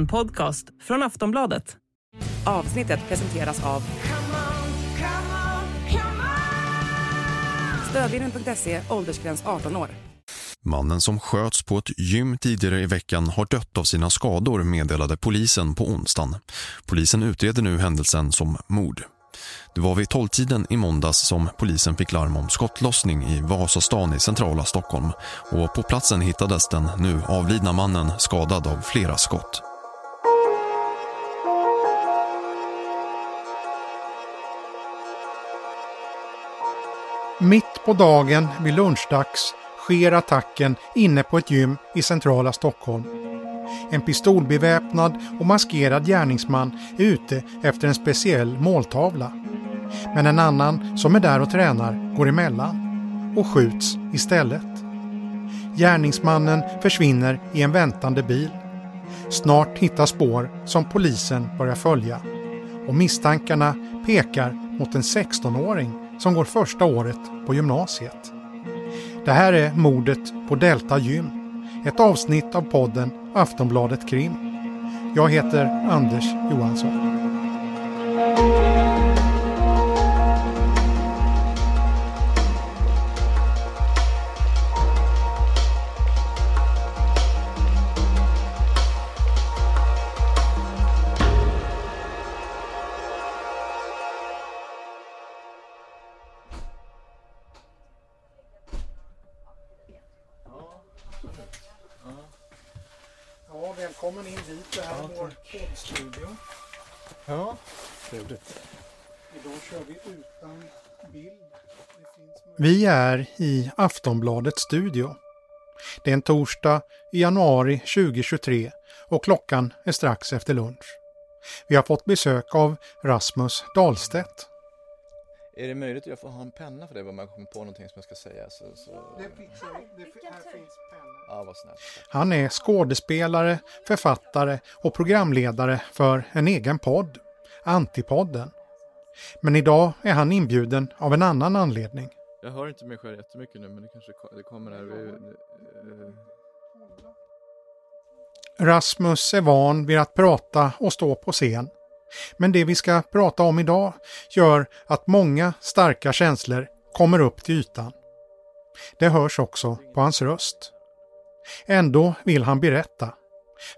En podcast från Aftonbladet. Avsnittet presenteras av Stödlinjen.se, åldersgräns 18 år. Mannen som sköts på ett gym tidigare i veckan har dött av sina skador meddelade polisen på onsdagen. Polisen utreder nu händelsen som mord. Det var vid tolvtiden i måndags som polisen fick larm om skottlossning i Vasastan i centrala Stockholm och på platsen hittades den nu avlidna mannen skadad av flera skott. Mitt på dagen vid lunchdags sker attacken inne på ett gym i centrala Stockholm. En pistolbeväpnad och maskerad gärningsman är ute efter en speciell måltavla. Men en annan som är där och tränar går emellan och skjuts istället. Gärningsmannen försvinner i en väntande bil. Snart hittas spår som polisen börjar följa och misstankarna pekar mot en 16-åring som går första året på gymnasiet. Det här är mordet på Delta Gym, ett avsnitt av podden Aftonbladet Krim. Jag heter Anders Johansson. Vår poddstudio. Ja, trevligt. Idag kör vi utan bild. Vi är i Aftonbladets studio. Det är en torsdag i januari 2023 och klockan är strax efter lunch. Vi har fått besök av Rasmus Dahlstedt. Är det möjligt att jag får ha en penna för det om jag kommer på någonting som jag ska säga? Så, så... Ja, vad snällt. Han är skådespelare, författare och programledare för en egen podd, Antipodden. Men idag är han inbjuden av en annan anledning. Jag hör inte mig själv jättemycket nu men det kanske det kommer här. Rasmus är van vid att prata och stå på scen. Men det vi ska prata om idag gör att många starka känslor kommer upp till ytan. Det hörs också på hans röst. Ändå vill han berätta,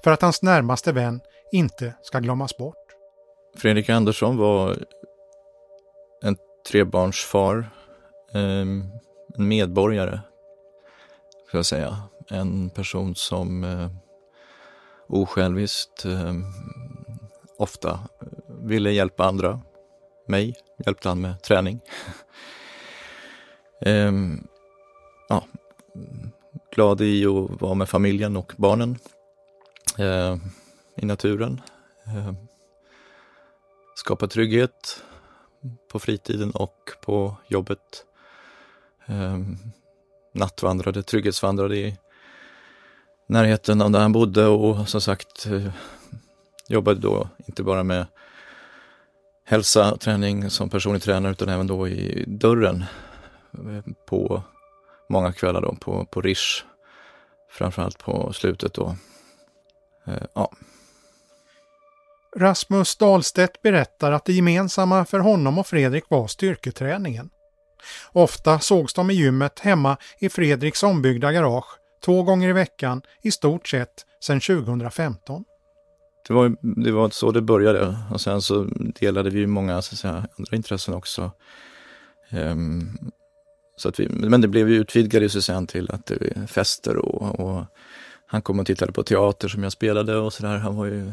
för att hans närmaste vän inte ska glömmas bort. Fredrik Andersson var en trebarnsfar, ehm, en medborgare, ska jag säga. En person som eh, osjälviskt ehm, ofta ville hjälpa andra. Mig hjälpte han med träning. Ehm, ja, glad i att vara med familjen och barnen ehm, i naturen. Ehm, skapa trygghet på fritiden och på jobbet. Ehm, nattvandrade, trygghetsvandrade i närheten av där han bodde och som sagt eh, jobbade då inte bara med hälsa, träning som personlig tränare utan även då i dörren eh, på många kvällar då på, på Rish. Framförallt på slutet då. Eh, ja, Rasmus Dahlstedt berättar att det gemensamma för honom och Fredrik var styrketräningen. Ofta sågs de i gymmet hemma i Fredriks ombyggda garage två gånger i veckan i stort sett sedan 2015 det var, det var så det började och sen så delade vi ju många så att säga, andra intressen också. Um, så att vi, men det blev ju utvidgade så sen till att det var fester och, och han kom och tittade på teater som jag spelade och sådär. Han var ju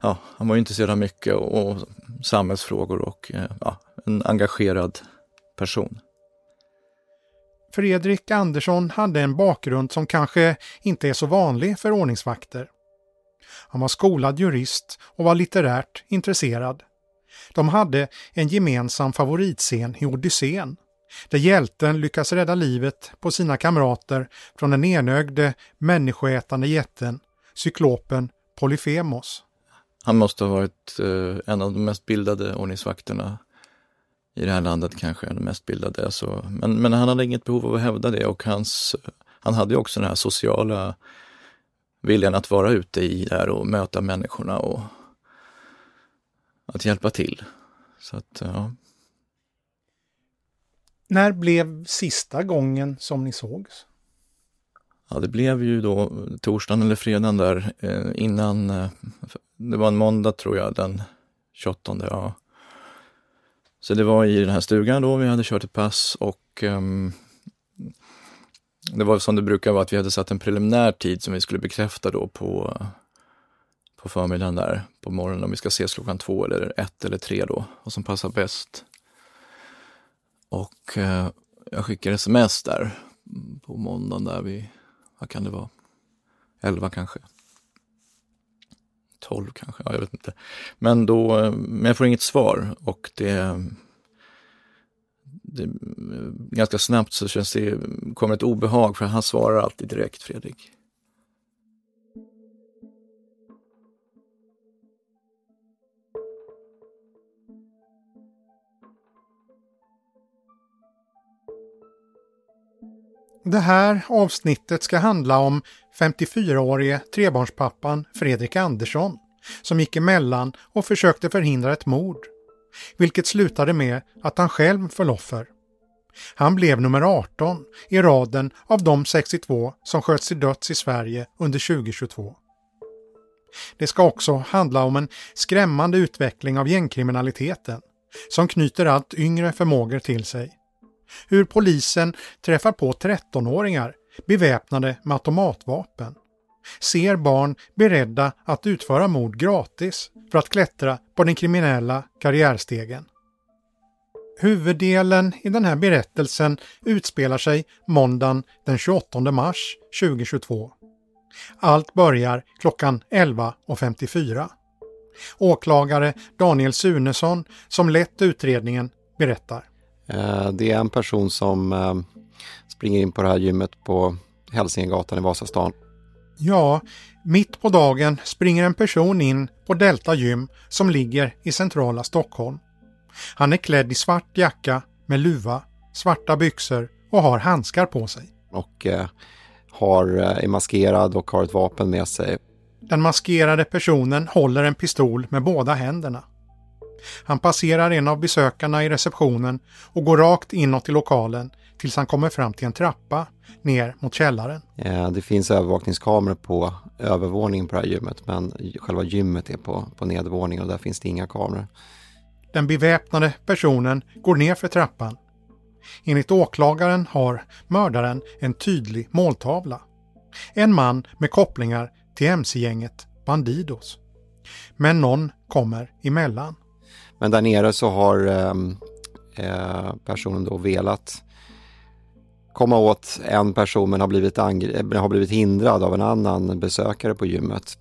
ja, han var ju intresserad av mycket och, och samhällsfrågor och eh, ja, en engagerad person. Fredrik Andersson hade en bakgrund som kanske inte är så vanlig för ordningsvakter. Han var skolad jurist och var litterärt intresserad. De hade en gemensam favoritscen i Odysseen, där hjälten lyckas rädda livet på sina kamrater från den enögde människoätande jätten, cyklopen Polyfemos. Han måste ha varit eh, en av de mest bildade ordningsvakterna i det här landet kanske, den mest bildade. Alltså, men, men han hade inget behov av att hävda det och hans, han hade ju också den här sociala viljan att vara ute i där och möta människorna och att hjälpa till. Så att, ja. När blev sista gången som ni sågs? Ja, det blev ju då torsdagen eller fredagen där eh, innan, eh, det var en måndag tror jag, den 28. Ja. Så det var i den här stugan då, vi hade kört ett pass och um, det var som det brukar vara att vi hade satt en preliminär tid som vi skulle bekräfta då på, på förmiddagen där på morgonen om vi ska ses klockan två eller ett eller tre då, vad som passar bäst. Och eh, jag skickade sms där mm, på måndagen där vi, vad kan det vara, elva kanske. 12 kanske, ja, jag vet inte. Men då, eh, men jag får inget svar och det, det ganska snabbt så känns det, kommer ett obehag för han svarar alltid direkt, Fredrik. Det här avsnittet ska handla om 54-årige trebarnspappan Fredrik Andersson som gick emellan och försökte förhindra ett mord, vilket slutade med att han själv föll offer. Han blev nummer 18 i raden av de 62 som sköts till döds i Sverige under 2022. Det ska också handla om en skrämmande utveckling av gängkriminaliteten som knyter allt yngre förmågor till sig hur polisen träffar på 13-åringar beväpnade med automatvapen. Ser barn beredda att utföra mord gratis för att klättra på den kriminella karriärstegen. Huvuddelen i den här berättelsen utspelar sig måndagen den 28 mars 2022. Allt börjar klockan 11.54. Åklagare Daniel Sunesson, som lett utredningen, berättar. Eh, det är en person som eh, springer in på det här gymmet på Hälsingegatan i Vasastan. Ja, mitt på dagen springer en person in på Delta gym som ligger i centrala Stockholm. Han är klädd i svart jacka med luva, svarta byxor och har handskar på sig. Och eh, har, eh, är maskerad och har ett vapen med sig. Den maskerade personen håller en pistol med båda händerna. Han passerar en av besökarna i receptionen och går rakt inåt i lokalen tills han kommer fram till en trappa ner mot källaren. Det finns övervakningskameror på övervåningen på det här gymmet men själva gymmet är på, på nedervåningen och där finns det inga kameror. Den beväpnade personen går ner för trappan. Enligt åklagaren har mördaren en tydlig måltavla. En man med kopplingar till mc-gänget Bandidos. Men någon kommer emellan. Men där nere så har ehm, eh, personen då velat komma åt en person men har blivit, eh, har blivit hindrad av en annan besökare på gymmet.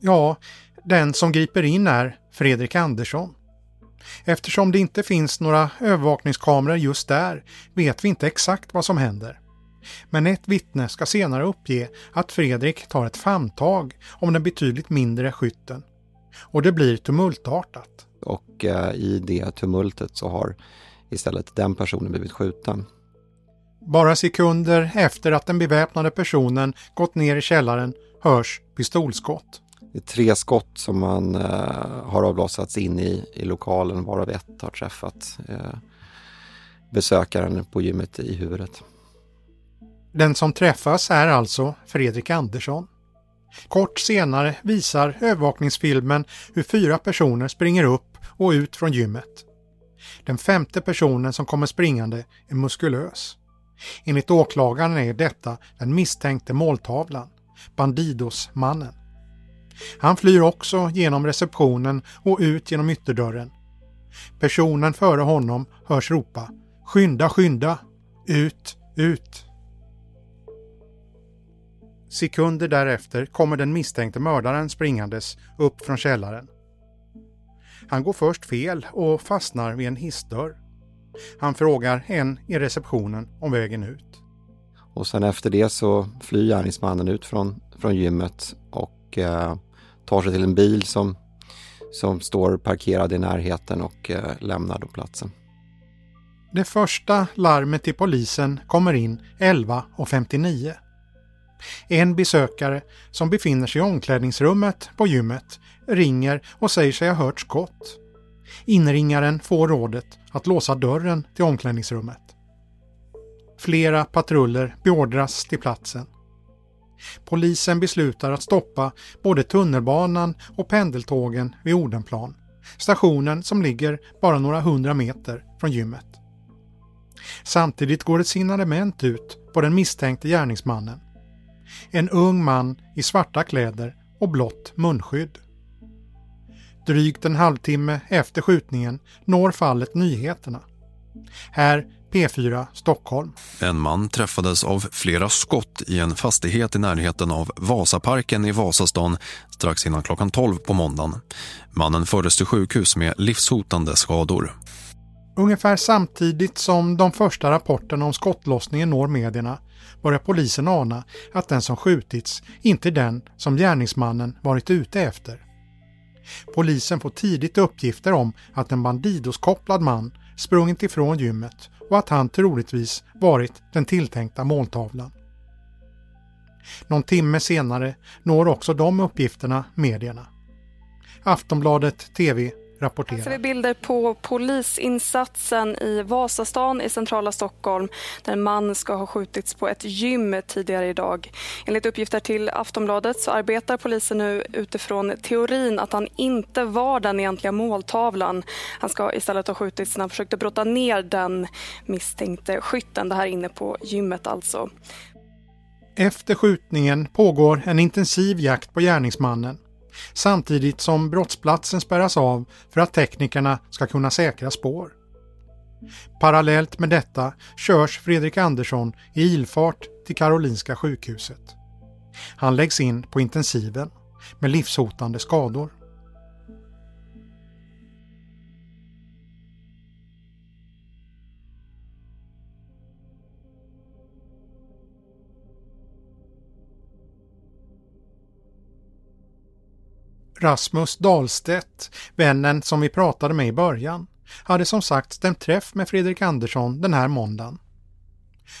Ja, den som griper in är Fredrik Andersson. Eftersom det inte finns några övervakningskameror just där vet vi inte exakt vad som händer. Men ett vittne ska senare uppge att Fredrik tar ett famntag om den betydligt mindre skytten. Och det blir tumultartat och eh, i det tumultet så har istället den personen blivit skjuten. Bara sekunder efter att den beväpnade personen gått ner i källaren hörs pistolskott. Det är tre skott som man eh, har avlossats in i, i lokalen varav ett har träffat eh, besökaren på gymmet i huvudet. Den som träffas är alltså Fredrik Andersson. Kort senare visar övervakningsfilmen hur fyra personer springer upp och ut från gymmet. Den femte personen som kommer springande är muskulös. Enligt åklagaren är detta den misstänkte måltavlan, Bandidos-mannen. Han flyr också genom receptionen och ut genom ytterdörren. Personen före honom hörs ropa ”Skynda, skynda! Ut, ut!” Sekunder därefter kommer den misstänkte mördaren springandes upp från källaren. Han går först fel och fastnar vid en hissdörr. Han frågar en i receptionen om vägen ut. Och sen efter det så flyr gärningsmannen ut från, från gymmet och eh, tar sig till en bil som, som står parkerad i närheten och eh, lämnar då platsen. Det första larmet till polisen kommer in 11.59. En besökare som befinner sig i omklädningsrummet på gymmet ringer och säger sig ha hört skott. Inringaren får rådet att låsa dörren till omklädningsrummet. Flera patruller beordras till platsen. Polisen beslutar att stoppa både tunnelbanan och pendeltågen vid Odenplan, stationen som ligger bara några hundra meter från gymmet. Samtidigt går ett signalement ut på den misstänkte gärningsmannen. En ung man i svarta kläder och blått munskydd. Drygt en halvtimme efter skjutningen når fallet nyheterna. Här P4 Stockholm. En man träffades av flera skott i en fastighet i närheten av Vasaparken i Vasastan strax innan klockan 12 på måndagen. Mannen fördes till sjukhus med livshotande skador. Ungefär samtidigt som de första rapporterna om skottlossningen når medierna börjar polisen ana att den som skjutits inte är den som gärningsmannen varit ute efter. Polisen får tidigt uppgifter om att en Bandidos-kopplad man sprungit ifrån gymmet och att han troligtvis varit den tilltänkta måltavlan. Någon timme senare når också de uppgifterna medierna. Aftonbladet TV rapporterar. Här ser vi bilder på polisinsatsen i Vasastan i centrala Stockholm där en man ska ha skjutits på ett gym tidigare idag. Enligt uppgifter till Aftonbladet så arbetar polisen nu utifrån teorin att han inte var den egentliga måltavlan. Han ska istället ha skjutits när han försökte brotta ner den misstänkte skytten. Det här inne på gymmet alltså. Efter skjutningen pågår en intensiv jakt på gärningsmannen samtidigt som brottsplatsen spärras av för att teknikerna ska kunna säkra spår. Parallellt med detta körs Fredrik Andersson i ilfart till Karolinska sjukhuset. Han läggs in på intensiven med livshotande skador. Rasmus Dahlstedt, vännen som vi pratade med i början, hade som sagt stämt träff med Fredrik Andersson den här måndagen.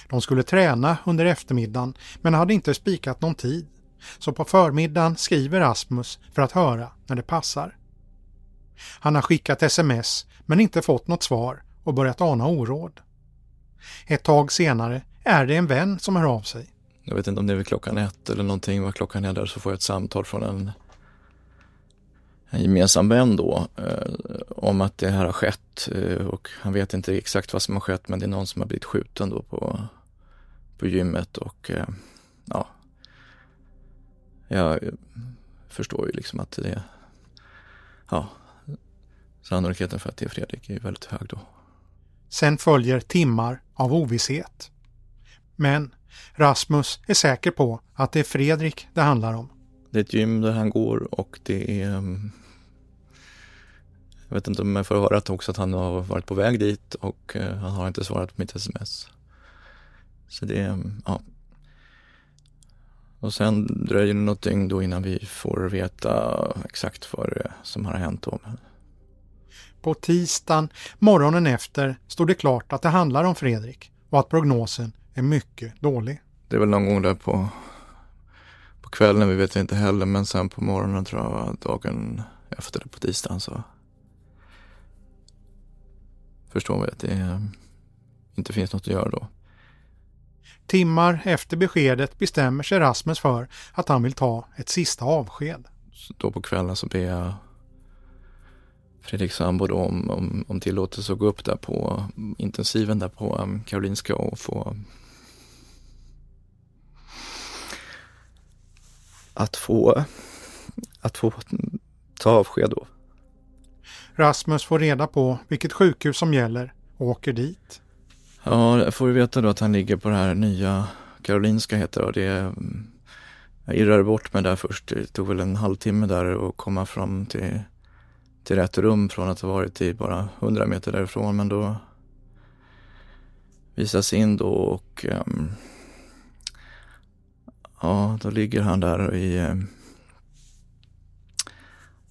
De skulle träna under eftermiddagen men hade inte spikat någon tid. Så på förmiddagen skriver Rasmus för att höra när det passar. Han har skickat sms men inte fått något svar och börjat ana oråd. Ett tag senare är det en vän som hör av sig. Jag vet inte om det är vid klockan ett eller någonting vad klockan är där så får jag ett samtal från en en gemensam vän då eh, om att det här har skett eh, och han vet inte exakt vad som har skett men det är någon som har blivit skjuten då på, på gymmet och eh, ja, jag förstår ju liksom att det, ja, sannolikheten för att det är Fredrik är väldigt hög då. Sen följer timmar av ovisshet. Men Rasmus är säker på att det är Fredrik det handlar om. Det är ett gym där han går och det är mm, jag vet inte om jag får höra också att han har varit på väg dit och eh, han har inte svarat på mitt sms. Så det, mm, ja. Och sen dröjer det något dygn då innan vi får veta exakt vad det som har hänt då. På tisdagen, morgonen efter, stod det klart att det handlar om Fredrik och att prognosen är mycket dålig. Det är väl någon gång där på, på kvällen, vi vet inte heller, men sen på morgonen tror jag, dagen efter på tisdagen så förstår vi att det inte finns något att göra då. Timmar efter beskedet bestämmer sig Rasmus för att han vill ta ett sista avsked. Så då på kvällen så ber jag Fredrik sambo då om, om, om tillåtelse att gå upp där på intensiven där på um, Karolinska och få att få att få ta avsked då. Rasmus får reda på vilket sjukhus som gäller och åker dit. Ja, jag får veta då att han ligger på det här nya Karolinska heter det. och det jag irrade bort mig där först. Det tog väl en halvtimme där att komma fram till, till rätt rum från att ha varit i bara 100 meter därifrån. Men då visas in då och um, ja, då ligger han där i um,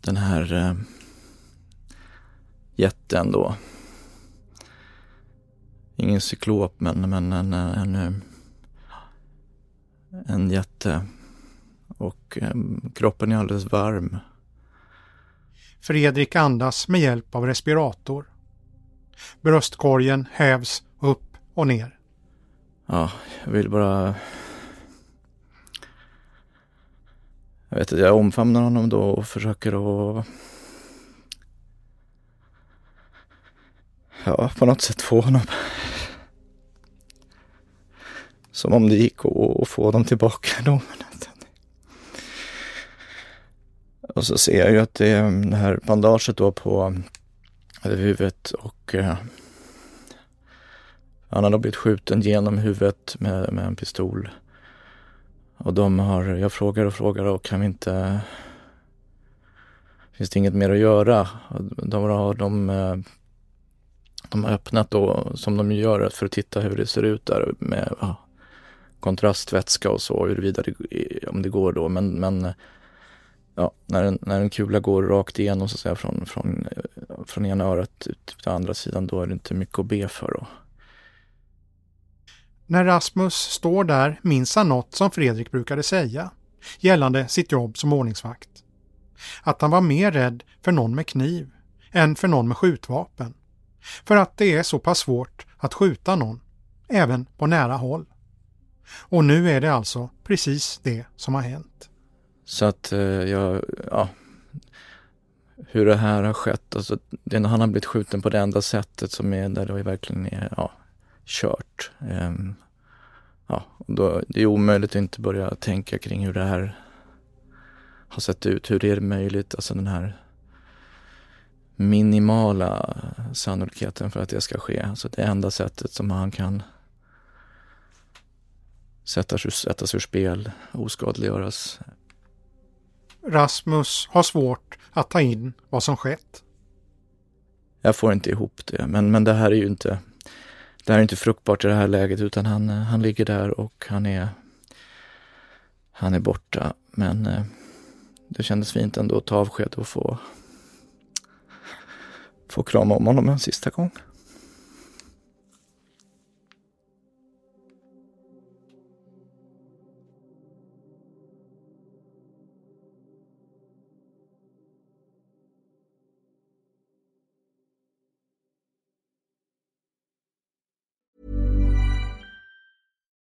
den här um, jätten då. Ingen cyklop men, men en, en, en, en jätte och eh, kroppen är alldeles varm. Fredrik andas med hjälp av respirator. Bröstkorgen hävs upp och ner. Ja, jag vill bara... Jag vet inte, jag omfamnar honom då och försöker att... Ja, på något sätt få honom som om det gick att få dem tillbaka då. Och så ser jag ju att det är det här bandaget då på eh, huvudet och eh, han har då blivit skjuten genom huvudet med, med en pistol. Och de har, jag frågar och frågar och kan vi inte, finns det inget mer att göra? De har, de, eh, de har öppnat då som de gör för att titta hur det ser ut där med ja, kontrastvätska och så, huruvida det, om det går då. Men, men ja, när, en, när en kula går rakt igenom så att säga från, från, från ena örat ut till andra sidan, då är det inte mycket att be för. Då. När Rasmus står där minns han något som Fredrik brukade säga gällande sitt jobb som ordningsvakt. Att han var mer rädd för någon med kniv än för någon med skjutvapen. För att det är så pass svårt att skjuta någon, även på nära håll. Och nu är det alltså precis det som har hänt. Så att eh, jag, ja, hur det här har skett, alltså det, han har blivit skjuten på det enda sättet som är där det verkligen är, ja, kört. Um, ja, då, det är omöjligt att inte börja tänka kring hur det här har sett ut. Hur är det möjligt? Alltså den här minimala sannolikheten för att det ska ske. Alltså det enda sättet som han kan sättas, sättas ur spel, oskadliggöras. Rasmus har svårt att ta in vad som skett. Jag får inte ihop det, men, men det här är ju inte det här är inte fruktbart i det här läget utan han, han ligger där och han är han är borta. Men eh, det kändes fint ändå att ta avsked och få få krama om honom en sista gång.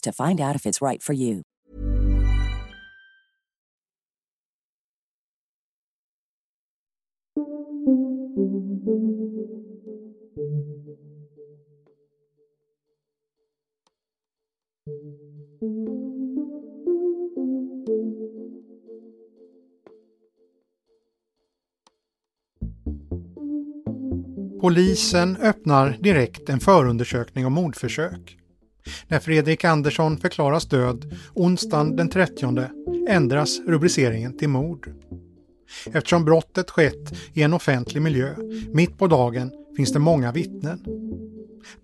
to find out if it's right for you. Polisen öppnar direkt en förundersökning om mordförsök. När Fredrik Andersson förklaras död onsdagen den 30 ändras rubriceringen till mord. Eftersom brottet skett i en offentlig miljö, mitt på dagen, finns det många vittnen.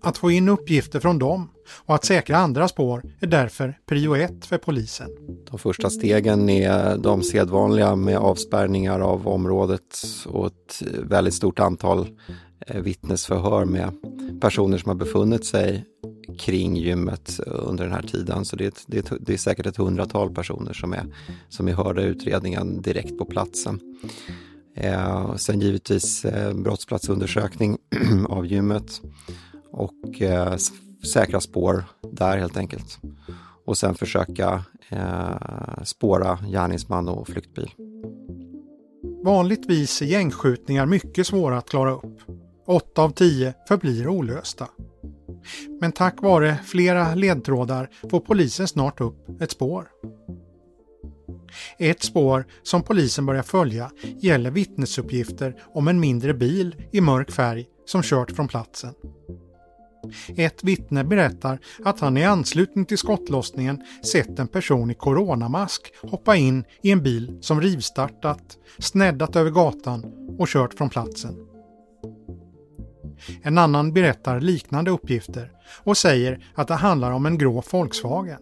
Att få in uppgifter från dem och att säkra andra spår är därför prio ett för polisen. De första stegen är de sedvanliga med avspärrningar av området och ett väldigt stort antal eh, vittnesförhör med personer som har befunnit sig kring gymmet under den här tiden. Så det är, det är, det är säkert ett hundratal personer som är, som är hörda i utredningen direkt på platsen. Eh, sen givetvis eh, brottsplatsundersökning av gymmet och eh, säkra spår där helt enkelt. och sen försöka eh, spåra gärningsman och flyktbil. Vanligtvis är gängskjutningar mycket svåra att klara upp. Åtta av tio förblir olösta. Men tack vare flera ledtrådar får polisen snart upp ett spår. Ett spår som polisen börjar följa gäller vittnesuppgifter om en mindre bil i mörk färg som kört från platsen. Ett vittne berättar att han i anslutning till skottlossningen sett en person i coronamask hoppa in i en bil som rivstartat, sneddat över gatan och kört från platsen. En annan berättar liknande uppgifter och säger att det handlar om en grå Volkswagen.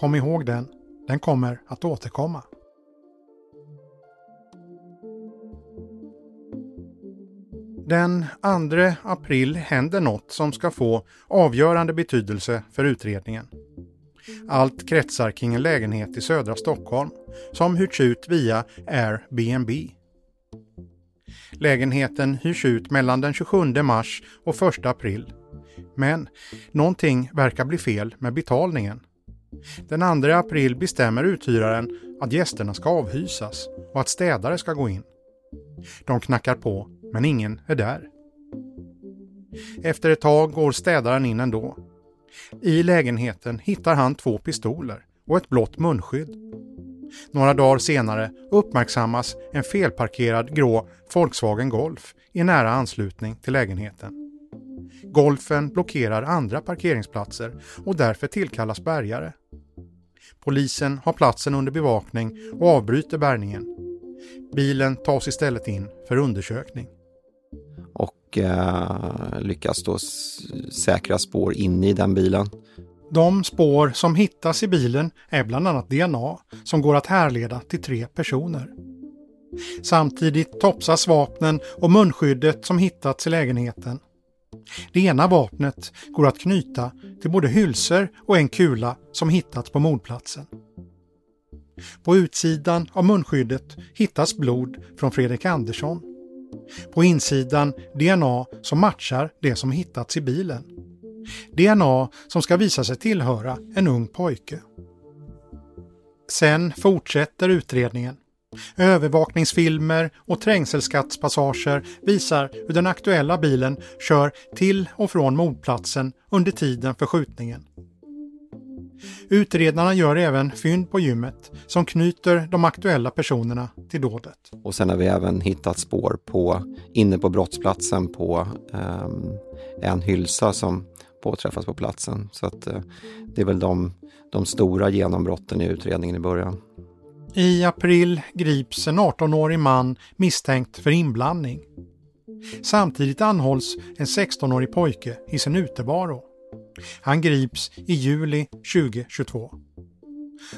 Kom ihåg den, den kommer att återkomma. Den 2 april händer något som ska få avgörande betydelse för utredningen. Allt kretsar kring en lägenhet i södra Stockholm som hyrts ut via Airbnb. Lägenheten hyrs ut mellan den 27 mars och 1 april. Men någonting verkar bli fel med betalningen. Den 2 april bestämmer uthyraren att gästerna ska avhysas och att städare ska gå in. De knackar på, men ingen är där. Efter ett tag går städaren in ändå. I lägenheten hittar han två pistoler och ett blått munskydd. Några dagar senare uppmärksammas en felparkerad grå Volkswagen Golf i nära anslutning till lägenheten. Golfen blockerar andra parkeringsplatser och därför tillkallas bärgare. Polisen har platsen under bevakning och avbryter bärgningen. Bilen tas istället in för undersökning. Och eh, lyckas då säkra spår inne i den bilen. De spår som hittas i bilen är bland annat DNA som går att härleda till tre personer. Samtidigt topsas vapnen och munskyddet som hittats i lägenheten. Det ena vapnet går att knyta till både hylsor och en kula som hittats på mordplatsen. På utsidan av munskyddet hittas blod från Fredrik Andersson. På insidan DNA som matchar det som hittats i bilen. DNA som ska visa sig tillhöra en ung pojke. Sen fortsätter utredningen. Övervakningsfilmer och trängselskattspassager visar hur den aktuella bilen kör till och från mordplatsen under tiden för skjutningen. Utredarna gör även fynd på gymmet som knyter de aktuella personerna till dådet. Och sen har vi även hittat spår på, inne på brottsplatsen på um, en hylsa som påträffas på platsen. Så att eh, det är väl de, de stora genombrotten i utredningen i början. I april grips en 18-årig man misstänkt för inblandning. Samtidigt anhålls en 16-årig pojke i sin utebaro. Han grips i juli 2022.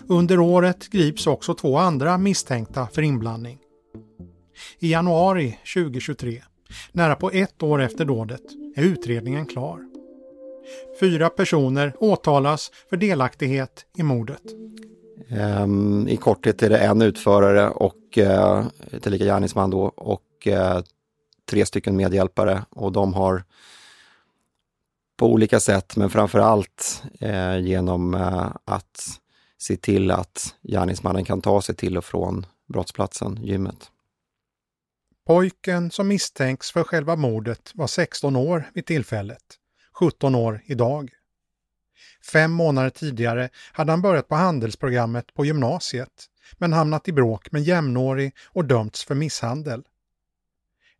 Under året grips också två andra misstänkta för inblandning. I januari 2023, nära på ett år efter dådet, är utredningen klar. Fyra personer åtalas för delaktighet i mordet. Um, I korthet är det en utförare och uh, tillika gärningsman då och uh, tre stycken medhjälpare och de har på olika sätt, men framför allt eh, genom att se till att gärningsmannen kan ta sig till och från brottsplatsen, gymmet. Pojken som misstänks för själva mordet var 16 år vid tillfället, 17 år idag. Fem månader tidigare hade han börjat på handelsprogrammet på gymnasiet, men hamnat i bråk med jämnårig och dömts för misshandel.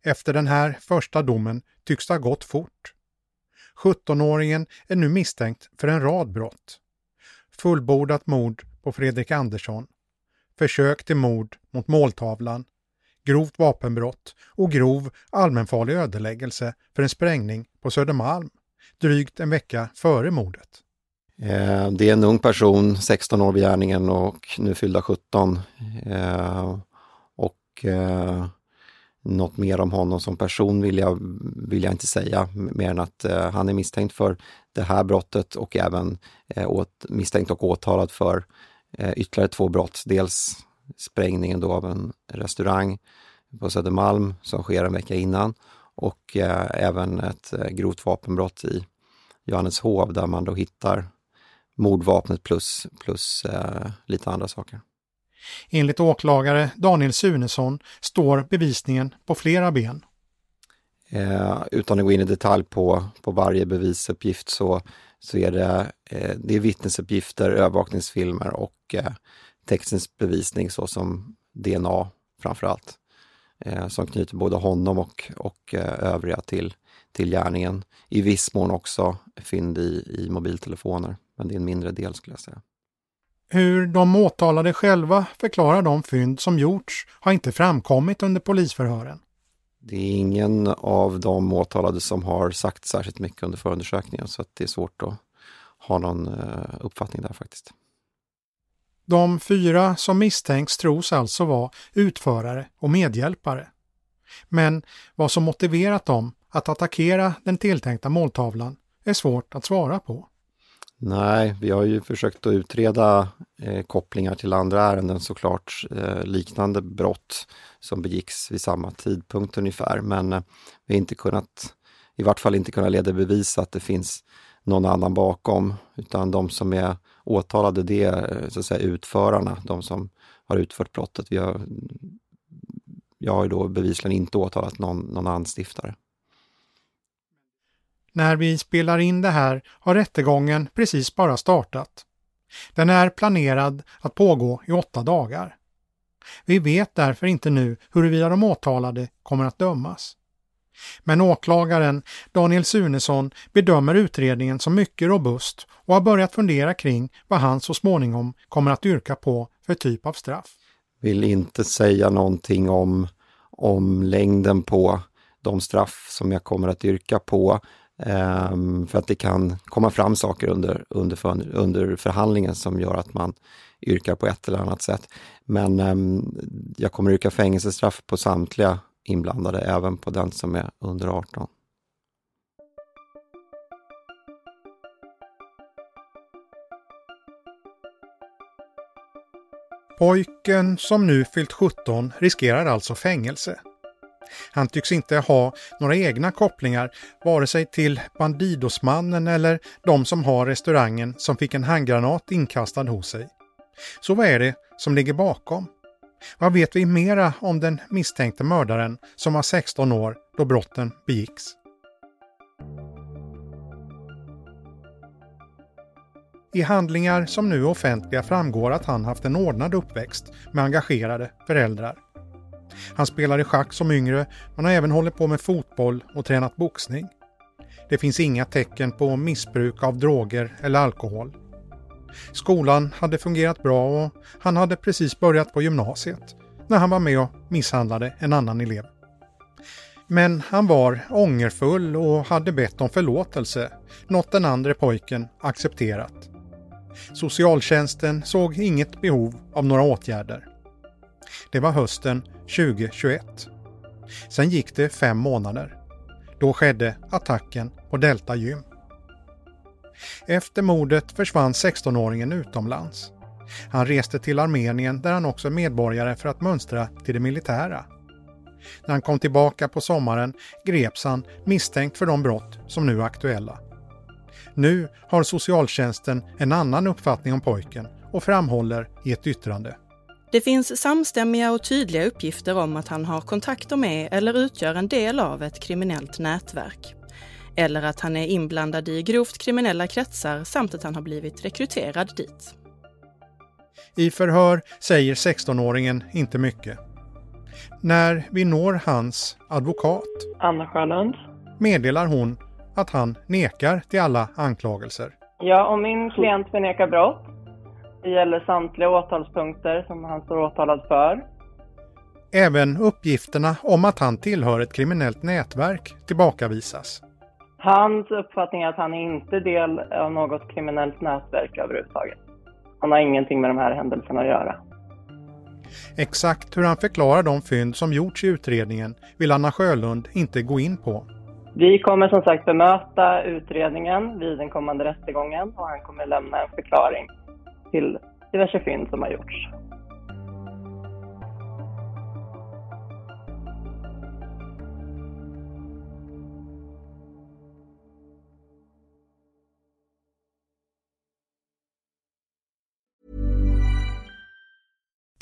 Efter den här första domen tycks det ha gått fort. 17-åringen är nu misstänkt för en rad brott. Fullbordat mord på Fredrik Andersson, försök till mord mot måltavlan, grovt vapenbrott och grov allmänfarlig ödeläggelse för en sprängning på Södermalm drygt en vecka före mordet. Eh, det är en ung person, 16 år vid gärningen och nu fyllda 17. Eh, och eh, något mer om honom som person vill jag, vill jag inte säga, mer än att eh, han är misstänkt för det här brottet och även eh, åt, misstänkt och åtalad för eh, ytterligare två brott. Dels sprängningen då av en restaurang på Södermalm som sker en vecka innan och eh, även ett eh, grovt vapenbrott i Johanneshov där man då hittar mordvapnet plus, plus eh, lite andra saker. Enligt åklagare Daniel Sunesson står bevisningen på flera ben. Eh, utan att gå in i detalj på, på varje bevisuppgift så, så är det, eh, det är vittnesuppgifter, övervakningsfilmer och eh, textens bevisning såsom DNA framför allt. Eh, som knyter både honom och, och eh, övriga till, till gärningen. I viss mån också fynd i, i mobiltelefoner, men det är en mindre del skulle jag säga. Hur de åtalade själva förklarar de fynd som gjorts har inte framkommit under polisförhören. Det är ingen av de åtalade som har sagt särskilt mycket under förundersökningen så att det är svårt att ha någon eh, uppfattning där faktiskt. De fyra som misstänks tros alltså vara utförare och medhjälpare. Men vad som motiverat dem att attackera den tilltänkta måltavlan är svårt att svara på. Nej, vi har ju försökt att utreda eh, kopplingar till andra ärenden såklart, eh, liknande brott som begicks vid samma tidpunkt ungefär, men eh, vi har inte kunnat, i vart fall inte kunnat leda bevis att det finns någon annan bakom, utan de som är åtalade det eh, så att säga utförarna, de som har utfört brottet. Vi har, jag har ju då bevisligen inte åtalat någon, någon anstiftare. När vi spelar in det här har rättegången precis bara startat. Den är planerad att pågå i åtta dagar. Vi vet därför inte nu huruvida de åtalade kommer att dömas. Men åklagaren Daniel Sunesson bedömer utredningen som mycket robust och har börjat fundera kring vad han så småningom kommer att yrka på för typ av straff. Vill inte säga någonting om, om längden på de straff som jag kommer att yrka på. Um, för att det kan komma fram saker under, under, för, under förhandlingen som gör att man yrkar på ett eller annat sätt. Men um, jag kommer yrka fängelsestraff på samtliga inblandade, även på den som är under 18. Pojken som nu fyllt 17 riskerar alltså fängelse. Han tycks inte ha några egna kopplingar vare sig till Bandidosmannen eller de som har restaurangen som fick en handgranat inkastad hos sig. Så vad är det som ligger bakom? Vad vet vi mera om den misstänkte mördaren som var 16 år då brotten begicks? I handlingar som nu är offentliga framgår att han haft en ordnad uppväxt med engagerade föräldrar. Han spelade schack som yngre men har även hållit på med fotboll och tränat boxning. Det finns inga tecken på missbruk av droger eller alkohol. Skolan hade fungerat bra och han hade precis börjat på gymnasiet när han var med och misshandlade en annan elev. Men han var ångerfull och hade bett om förlåtelse, något den andra pojken accepterat. Socialtjänsten såg inget behov av några åtgärder. Det var hösten 2021. Sen gick det fem månader. Då skedde attacken på Delta Gym. Efter mordet försvann 16-åringen utomlands. Han reste till Armenien där han också är medborgare för att mönstra till det militära. När han kom tillbaka på sommaren greps han misstänkt för de brott som nu är aktuella. Nu har socialtjänsten en annan uppfattning om pojken och framhåller i ett yttrande. Det finns samstämmiga och tydliga uppgifter om att han har kontakter med eller utgör en del av ett kriminellt nätverk. Eller att han är inblandad i grovt kriminella kretsar samt att han har blivit rekryterad dit. I förhör säger 16-åringen inte mycket. När vi når hans advokat Anna Sjölund. meddelar hon att han nekar till alla anklagelser. Ja, om min klient förnekar brott. Det gäller samtliga åtalspunkter som han står åtalad för. Även uppgifterna om att han tillhör ett kriminellt nätverk tillbakavisas. Hans uppfattning är att han inte är del av något kriminellt nätverk överhuvudtaget. Han har ingenting med de här händelserna att göra. Exakt hur han förklarar de fynd som gjorts i utredningen vill Anna Sjölund inte gå in på. Vi kommer som sagt bemöta utredningen vid den kommande rättegången och han kommer lämna en förklaring till diverse fynd som har gjorts.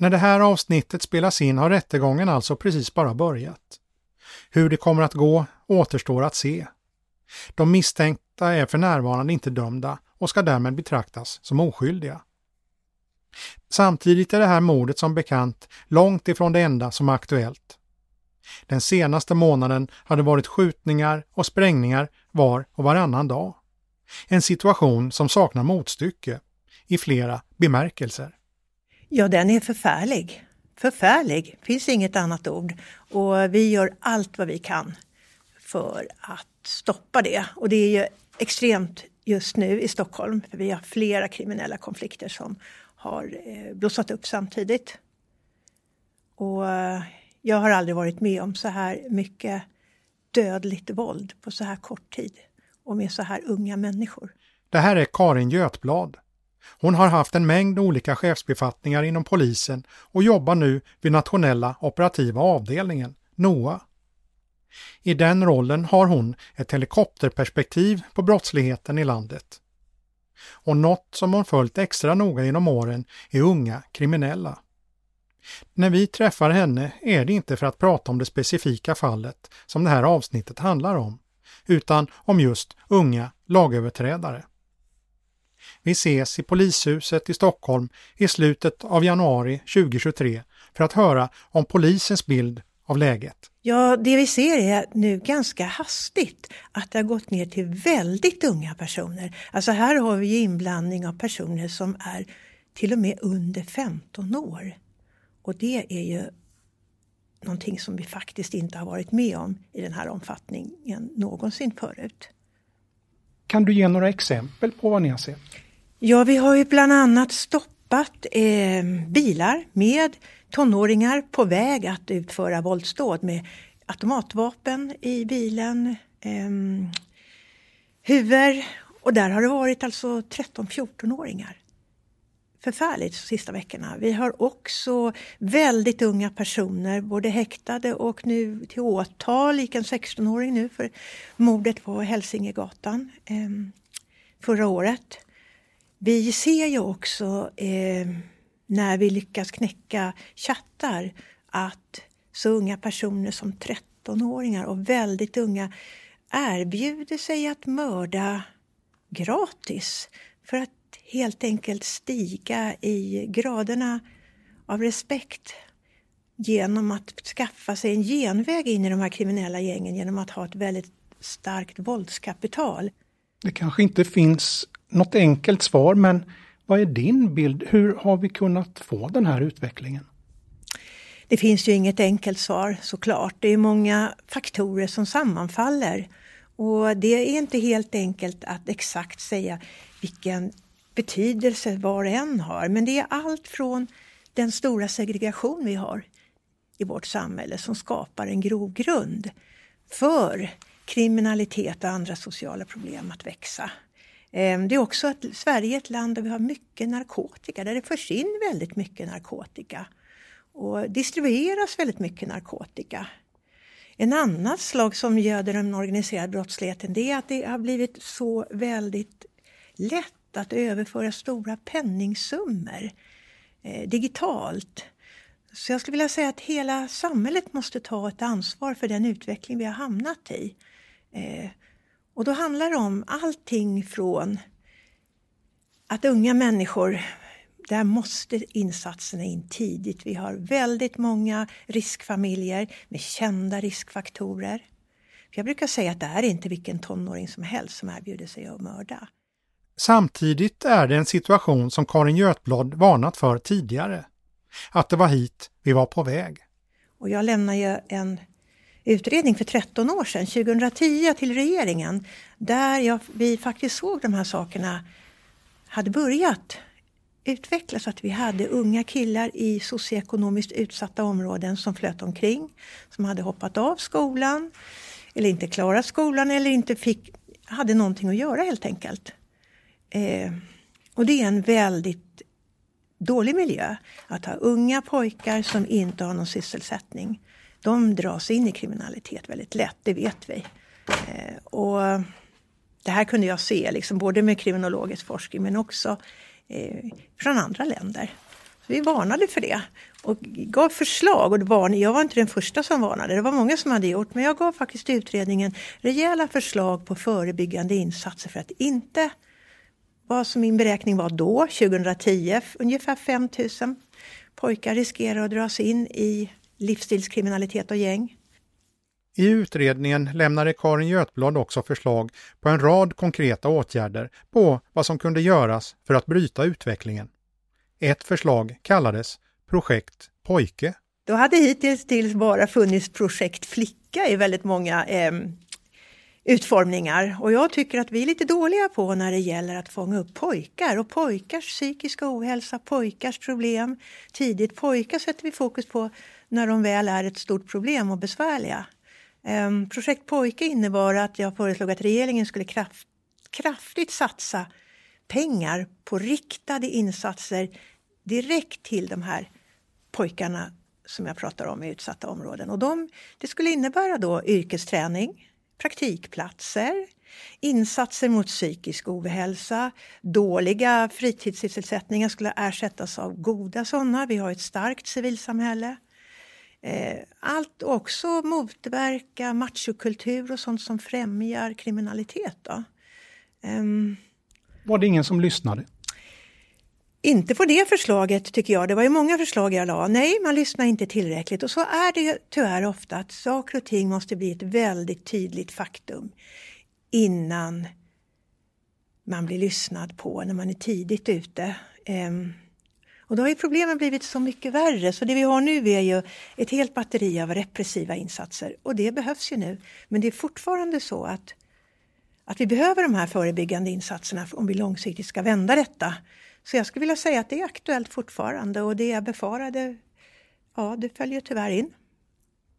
När det här avsnittet spelas in har rättegången alltså precis bara börjat. Hur det kommer att gå återstår att se. De misstänkta är för närvarande inte dömda och ska därmed betraktas som oskyldiga. Samtidigt är det här mordet som bekant långt ifrån det enda som är aktuellt. Den senaste månaden har det varit skjutningar och sprängningar var och varannan dag. En situation som saknar motstycke i flera bemärkelser. Ja, den är förfärlig. Förfärlig, finns inget annat ord. Och vi gör allt vad vi kan för att stoppa det. Och det är ju extremt just nu i Stockholm, för vi har flera kriminella konflikter som har eh, blossat upp samtidigt. Och eh, jag har aldrig varit med om så här mycket dödligt våld på så här kort tid och med så här unga människor. Det här är Karin Götblad. Hon har haft en mängd olika chefsbefattningar inom polisen och jobbar nu vid nationella operativa avdelningen, NOA. I den rollen har hon ett helikopterperspektiv på brottsligheten i landet. Och något som hon följt extra noga genom åren är unga kriminella. När vi träffar henne är det inte för att prata om det specifika fallet som det här avsnittet handlar om, utan om just unga lagöverträdare. Vi ses i polishuset i Stockholm i slutet av januari 2023 för att höra om polisens bild av läget. Ja, det vi ser är nu ganska hastigt att det har gått ner till väldigt unga personer. Alltså här har vi inblandning av personer som är till och med under 15 år. Och det är ju någonting som vi faktiskt inte har varit med om i den här omfattningen någonsin förut. Kan du ge några exempel på vad ni har sett? Ja, vi har ju bland annat stoppat eh, bilar med tonåringar på väg att utföra våldsdåd med automatvapen i bilen, eh, huvud och där har det varit alltså 13-14-åringar. Förfärligt de sista veckorna. Vi har också väldigt unga personer, både häktade och nu till åtal, gick en 16-åring nu för mordet på Hälsingegatan eh, förra året. Vi ser ju också eh, när vi lyckas knäcka chattar att så unga personer som 13-åringar och väldigt unga erbjuder sig att mörda gratis för att helt enkelt stiga i graderna av respekt genom att skaffa sig en genväg in i de här kriminella gängen genom att ha ett väldigt starkt våldskapital. Det kanske inte finns något enkelt svar, men vad är din bild? Hur har vi kunnat få den här utvecklingen? Det finns ju inget enkelt svar såklart. Det är många faktorer som sammanfaller. Och det är inte helt enkelt att exakt säga vilken betydelse var och en har. Men det är allt från den stora segregation vi har i vårt samhälle som skapar en grogrund för kriminalitet och andra sociala problem att växa. Ehm, det är också att Sverige är ett land där vi har mycket narkotika, där det förs in väldigt mycket narkotika och distribueras väldigt mycket narkotika. En annan slag som göder den organiserade brottsligheten det är att det har blivit så väldigt lätt att överföra stora penningsummor eh, digitalt. Så jag skulle vilja säga att hela samhället måste ta ett ansvar för den utveckling vi har hamnat i. Eh, och då handlar det om allting från att unga människor, där måste insatserna in tidigt. Vi har väldigt många riskfamiljer med kända riskfaktorer. Jag brukar säga att det är inte vilken tonåring som helst som erbjuder sig att mörda. Samtidigt är det en situation som Karin Götblad varnat för tidigare. Att det var hit vi var på väg. Och jag lämnar ju en utredning för 13 år sedan, 2010 till regeringen, där jag, vi faktiskt såg de här sakerna hade börjat utvecklas. att vi hade unga killar i socioekonomiskt utsatta områden som flöt omkring, som hade hoppat av skolan eller inte klarat skolan eller inte fick, hade någonting att göra helt enkelt. Eh, och det är en väldigt dålig miljö att ha unga pojkar som inte har någon sysselsättning. De dras in i kriminalitet väldigt lätt, det vet vi. Eh, och det här kunde jag se, liksom, både med kriminologisk forskning men också eh, från andra länder. Så vi varnade för det och gav förslag. Och var, jag var inte den första som varnade, det var många som hade gjort. Men jag gav faktiskt utredningen rejäla förslag på förebyggande insatser för att inte vad som min beräkning var då, 2010, ungefär 5 000 pojkar riskerar att dras in i livsstilskriminalitet och gäng. I utredningen lämnade Karin Götblad också förslag på en rad konkreta åtgärder på vad som kunde göras för att bryta utvecklingen. Ett förslag kallades Projekt Pojke. Då hade hittills bara funnits Projekt Flicka i väldigt många eh, utformningar och jag tycker att vi är lite dåliga på när det gäller att fånga upp pojkar och pojkars psykiska ohälsa, pojkars problem tidigt. Pojkar sätter vi fokus på när de väl är ett stort problem och besvärliga. Ehm, Projekt Pojke innebar att jag föreslog att regeringen skulle kraft, kraftigt satsa pengar på riktade insatser direkt till de här pojkarna som jag pratar om i utsatta områden. Och de, det skulle innebära då yrkesträning, praktikplatser, insatser mot psykisk ohälsa, dåliga fritidssysselsättningar skulle ersättas av goda sådana. Vi har ett starkt civilsamhälle. Eh, allt också motverka machokultur och sånt som främjar kriminalitet. Då. Um, Var det ingen som lyssnade? Inte på det förslaget tycker jag. Det var ju många förslag jag la. Nej, man lyssnar inte tillräckligt. Och så är det tyvärr ofta att saker och ting måste bli ett väldigt tydligt faktum innan man blir lyssnad på när man är tidigt ute. Och då har ju problemen blivit så mycket värre så det vi har nu är ju ett helt batteri av repressiva insatser och det behövs ju nu. Men det är fortfarande så att, att vi behöver de här förebyggande insatserna om vi långsiktigt ska vända detta. Så jag skulle vilja säga att det är aktuellt fortfarande och det jag befarade, ja det följer tyvärr in.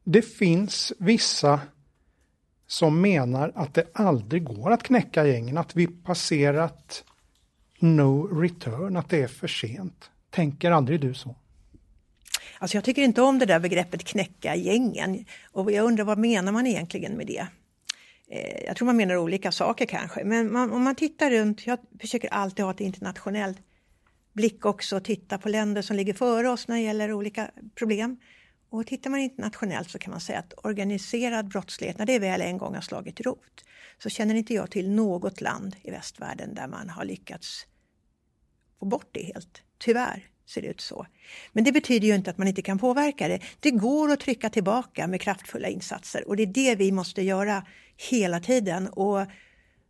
Det finns vissa som menar att det aldrig går att knäcka gängen, att vi passerat no return, att det är för sent. Tänker aldrig du så? Alltså jag tycker inte om det där begreppet knäcka gängen. Och jag undrar vad menar man egentligen med det? Eh, jag tror man menar olika saker kanske, men man, om man tittar runt, jag försöker alltid ha ett internationellt blick också och titta på länder som ligger före oss när det gäller olika problem. Och tittar man internationellt så kan man säga att organiserad brottslighet, när det väl en gång har slagit rot, så känner inte jag till något land i västvärlden där man har lyckats få bort det helt. Tyvärr ser det ut så. Men det betyder ju inte att man inte kan påverka det. Det går att trycka tillbaka med kraftfulla insatser och det är det vi måste göra hela tiden. Och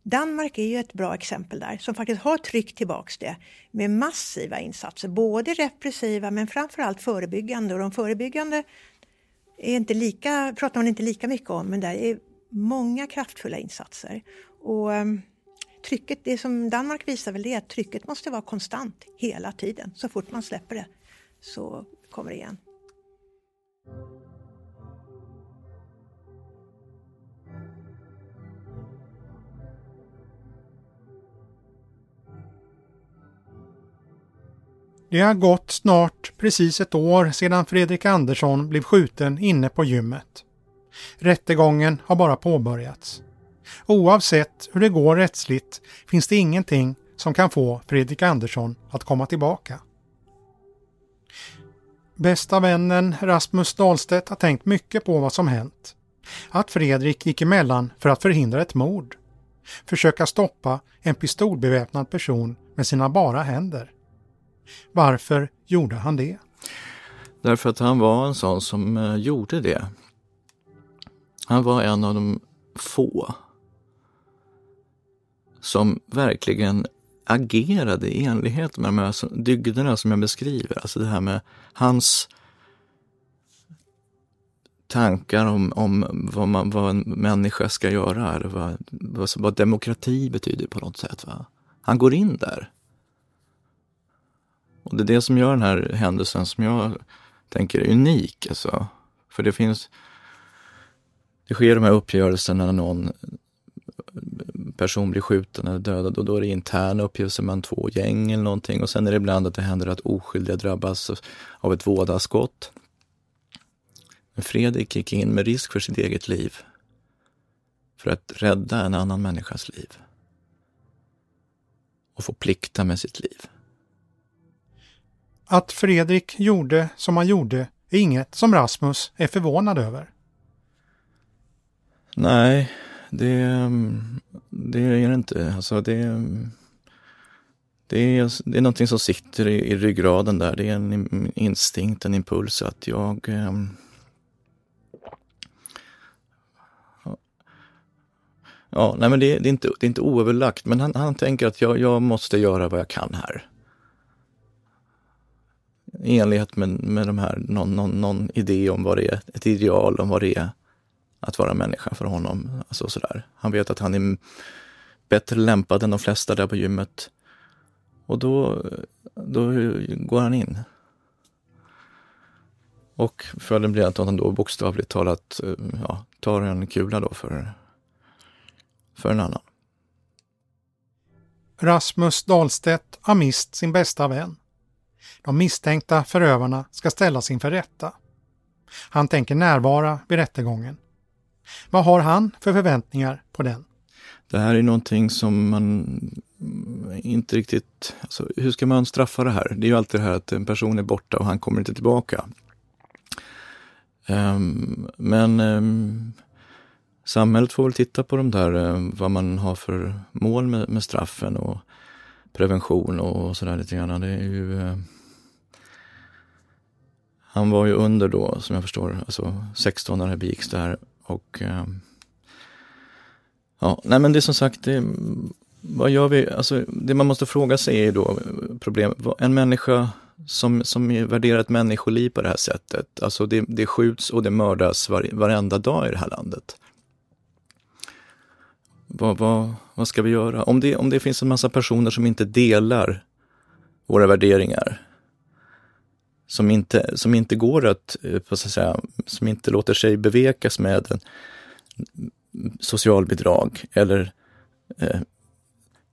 Danmark är ju ett bra exempel där som faktiskt har tryckt tillbaks det med massiva insatser, både repressiva men framförallt förebyggande. Och de förebyggande är inte lika, pratar man inte lika mycket om, men där är många kraftfulla insatser. Och ehm, trycket, det som Danmark visar väl det är att trycket måste vara konstant hela tiden. Så fort man släpper det så kommer det igen. Det har gått snart precis ett år sedan Fredrik Andersson blev skjuten inne på gymmet. Rättegången har bara påbörjats. Oavsett hur det går rättsligt finns det ingenting som kan få Fredrik Andersson att komma tillbaka. Bästa vännen Rasmus Dahlstedt har tänkt mycket på vad som hänt. Att Fredrik gick emellan för att förhindra ett mord. Försöka stoppa en pistolbeväpnad person med sina bara händer. Varför gjorde han det? Därför att han var en sån som eh, gjorde det. Han var en av de få som verkligen agerade i enlighet med de här dygderna som jag beskriver. Alltså det här med hans tankar om, om vad, man, vad en människa ska göra, eller vad, vad, vad demokrati betyder på något sätt. Va? Han går in där. Och det är det som gör den här händelsen som jag tänker är unik. Alltså. För det finns, det sker de här uppgörelserna när någon person blir skjuten eller dödad och då är det interna uppgörelser mellan två gäng eller någonting och sen är det ibland att det händer att oskyldiga drabbas av ett vådaskott. Men Fredrik gick in med risk för sitt eget liv för att rädda en annan människas liv och få plikta med sitt liv. Att Fredrik gjorde som han gjorde är inget som Rasmus är förvånad över. Nej, det, ehm, det är det inte. Alltså det, det, är, det är någonting som sitter i, i ryggraden där. Det är en instinkt, en impuls att jag Eh, Ja, nej men det, det, är, inte, det är inte oöverlagt, men han, han tänker att jag, jag måste göra vad jag kan här. I enlighet med, med de här, någon, någon, någon idé om vad det är, ett ideal om vad det är att vara människa för honom. Alltså sådär. Han vet att han är bättre lämpad än de flesta där på gymmet. Och då, då går han in. Och följden blir att han då bokstavligt talat eh, ja, tar en kula då för, för en annan. Rasmus Dahlstedt har mist sin bästa vän. De misstänkta förövarna ska ställas inför rätta. Han tänker närvara vid rättegången. Vad har han för förväntningar på den? Det här är någonting som man inte riktigt... Alltså, hur ska man straffa det här? Det är ju alltid det här att en person är borta och han kommer inte tillbaka. Um, men um, samhället får väl titta på de där, um, vad man har för mål med, med straffen och prevention och sådär lite grann. Det är ju... Uh, han var ju under då, som jag förstår, alltså 16 när det begicks där och eh, ja, nej men det är som sagt, det, vad gör vi? Alltså, det man måste fråga sig är då problem, en människa som, som värderar ett människoliv på det här sättet, alltså det, det skjuts och det mördas var, varenda dag i det här landet. Vad, vad, vad ska vi göra? Om det, om det finns en massa personer som inte delar våra värderingar, som inte, som inte går att, eh, vad så att säga, som inte låter sig bevekas med en socialbidrag eller eh,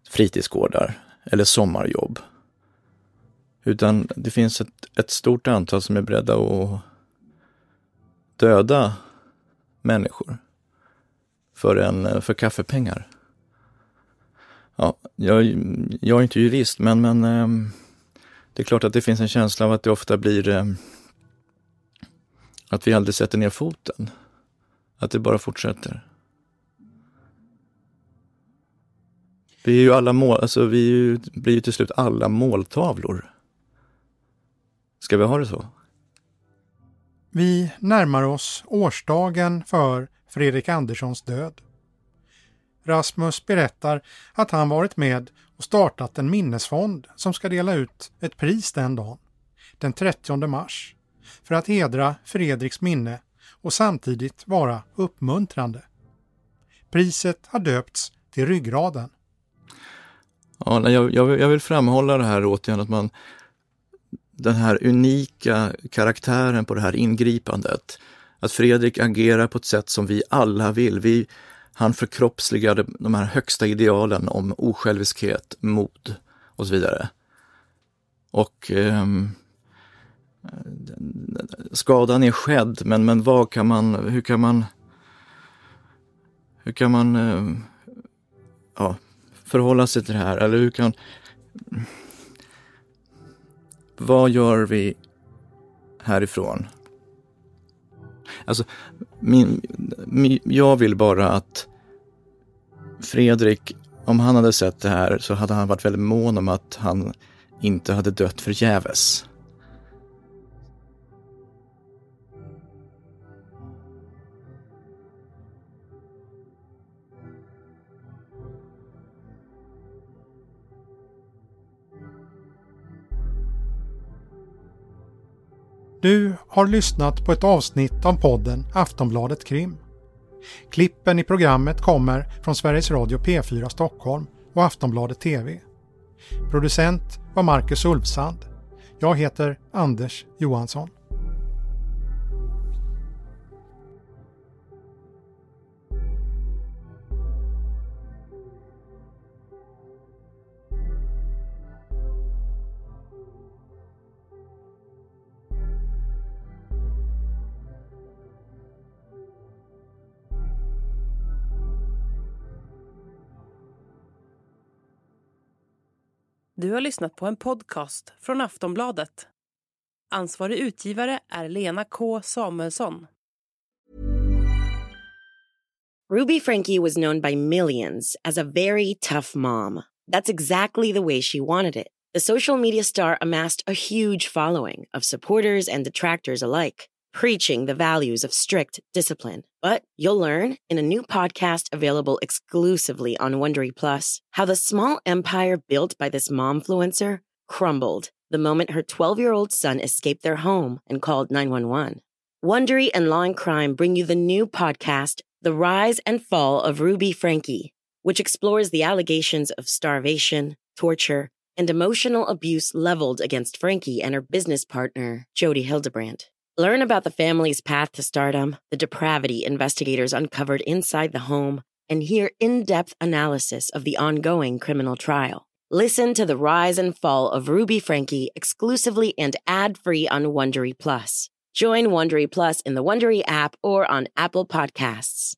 fritidsgårdar eller sommarjobb. Utan det finns ett, ett stort antal som är beredda att döda människor för, en, eh, för kaffepengar. Ja, jag, jag är inte jurist, men, men eh, det är klart att det finns en känsla av att det ofta blir eh, att vi aldrig sätter ner foten. Att det bara fortsätter. Vi är ju alla mål, alltså vi ju, blir ju till slut alla måltavlor. Ska vi ha det så? Vi närmar oss årsdagen för Fredrik Anderssons död. Rasmus berättar att han varit med och startat en minnesfond som ska dela ut ett pris den dagen, den 30 mars, för att hedra Fredriks minne och samtidigt vara uppmuntrande. Priset har döpts till Ryggraden. Ja, jag, jag, jag vill framhålla det här återigen att man den här unika karaktären på det här ingripandet. Att Fredrik agerar på ett sätt som vi alla vill. Vi, han förkroppsligade de här högsta idealen om osjälviskhet, mod och så vidare. Och eh, skadan är skedd, men, men vad kan man, hur kan man, hur kan man eh, ja, förhålla sig till det här? Eller hur kan, vad gör vi härifrån? Alltså, min, min, jag vill bara att Fredrik, om han hade sett det här så hade han varit väldigt mån om att han inte hade dött förgäves. Du har lyssnat på ett avsnitt av podden Aftonbladet Krim. Klippen i programmet kommer från Sveriges Radio P4 Stockholm och Aftonbladet TV. Producent var Marcus Ulfsand. Jag heter Anders Johansson. Du har lyssnat på en podcast från Aftonbladet. Ansvarig utgivare är Lena K Samuelsson. Ruby Frankie was known by millions as a very tough mom. That's exactly the way she wanted it. The social media star amassed a huge following of supporters and detractors alike, preaching the values of strict discipline. But you'll learn in a new podcast available exclusively on Wondery Plus how the small empire built by this momfluencer crumbled the moment her 12 year old son escaped their home and called 911. Wondery and Law and Crime bring you the new podcast, The Rise and Fall of Ruby Frankie, which explores the allegations of starvation, torture, and emotional abuse leveled against Frankie and her business partner, Jody Hildebrandt. Learn about the family's path to stardom, the depravity investigators uncovered inside the home, and hear in depth analysis of the ongoing criminal trial. Listen to the rise and fall of Ruby Frankie exclusively and ad free on Wondery Plus. Join Wondery Plus in the Wondery app or on Apple Podcasts.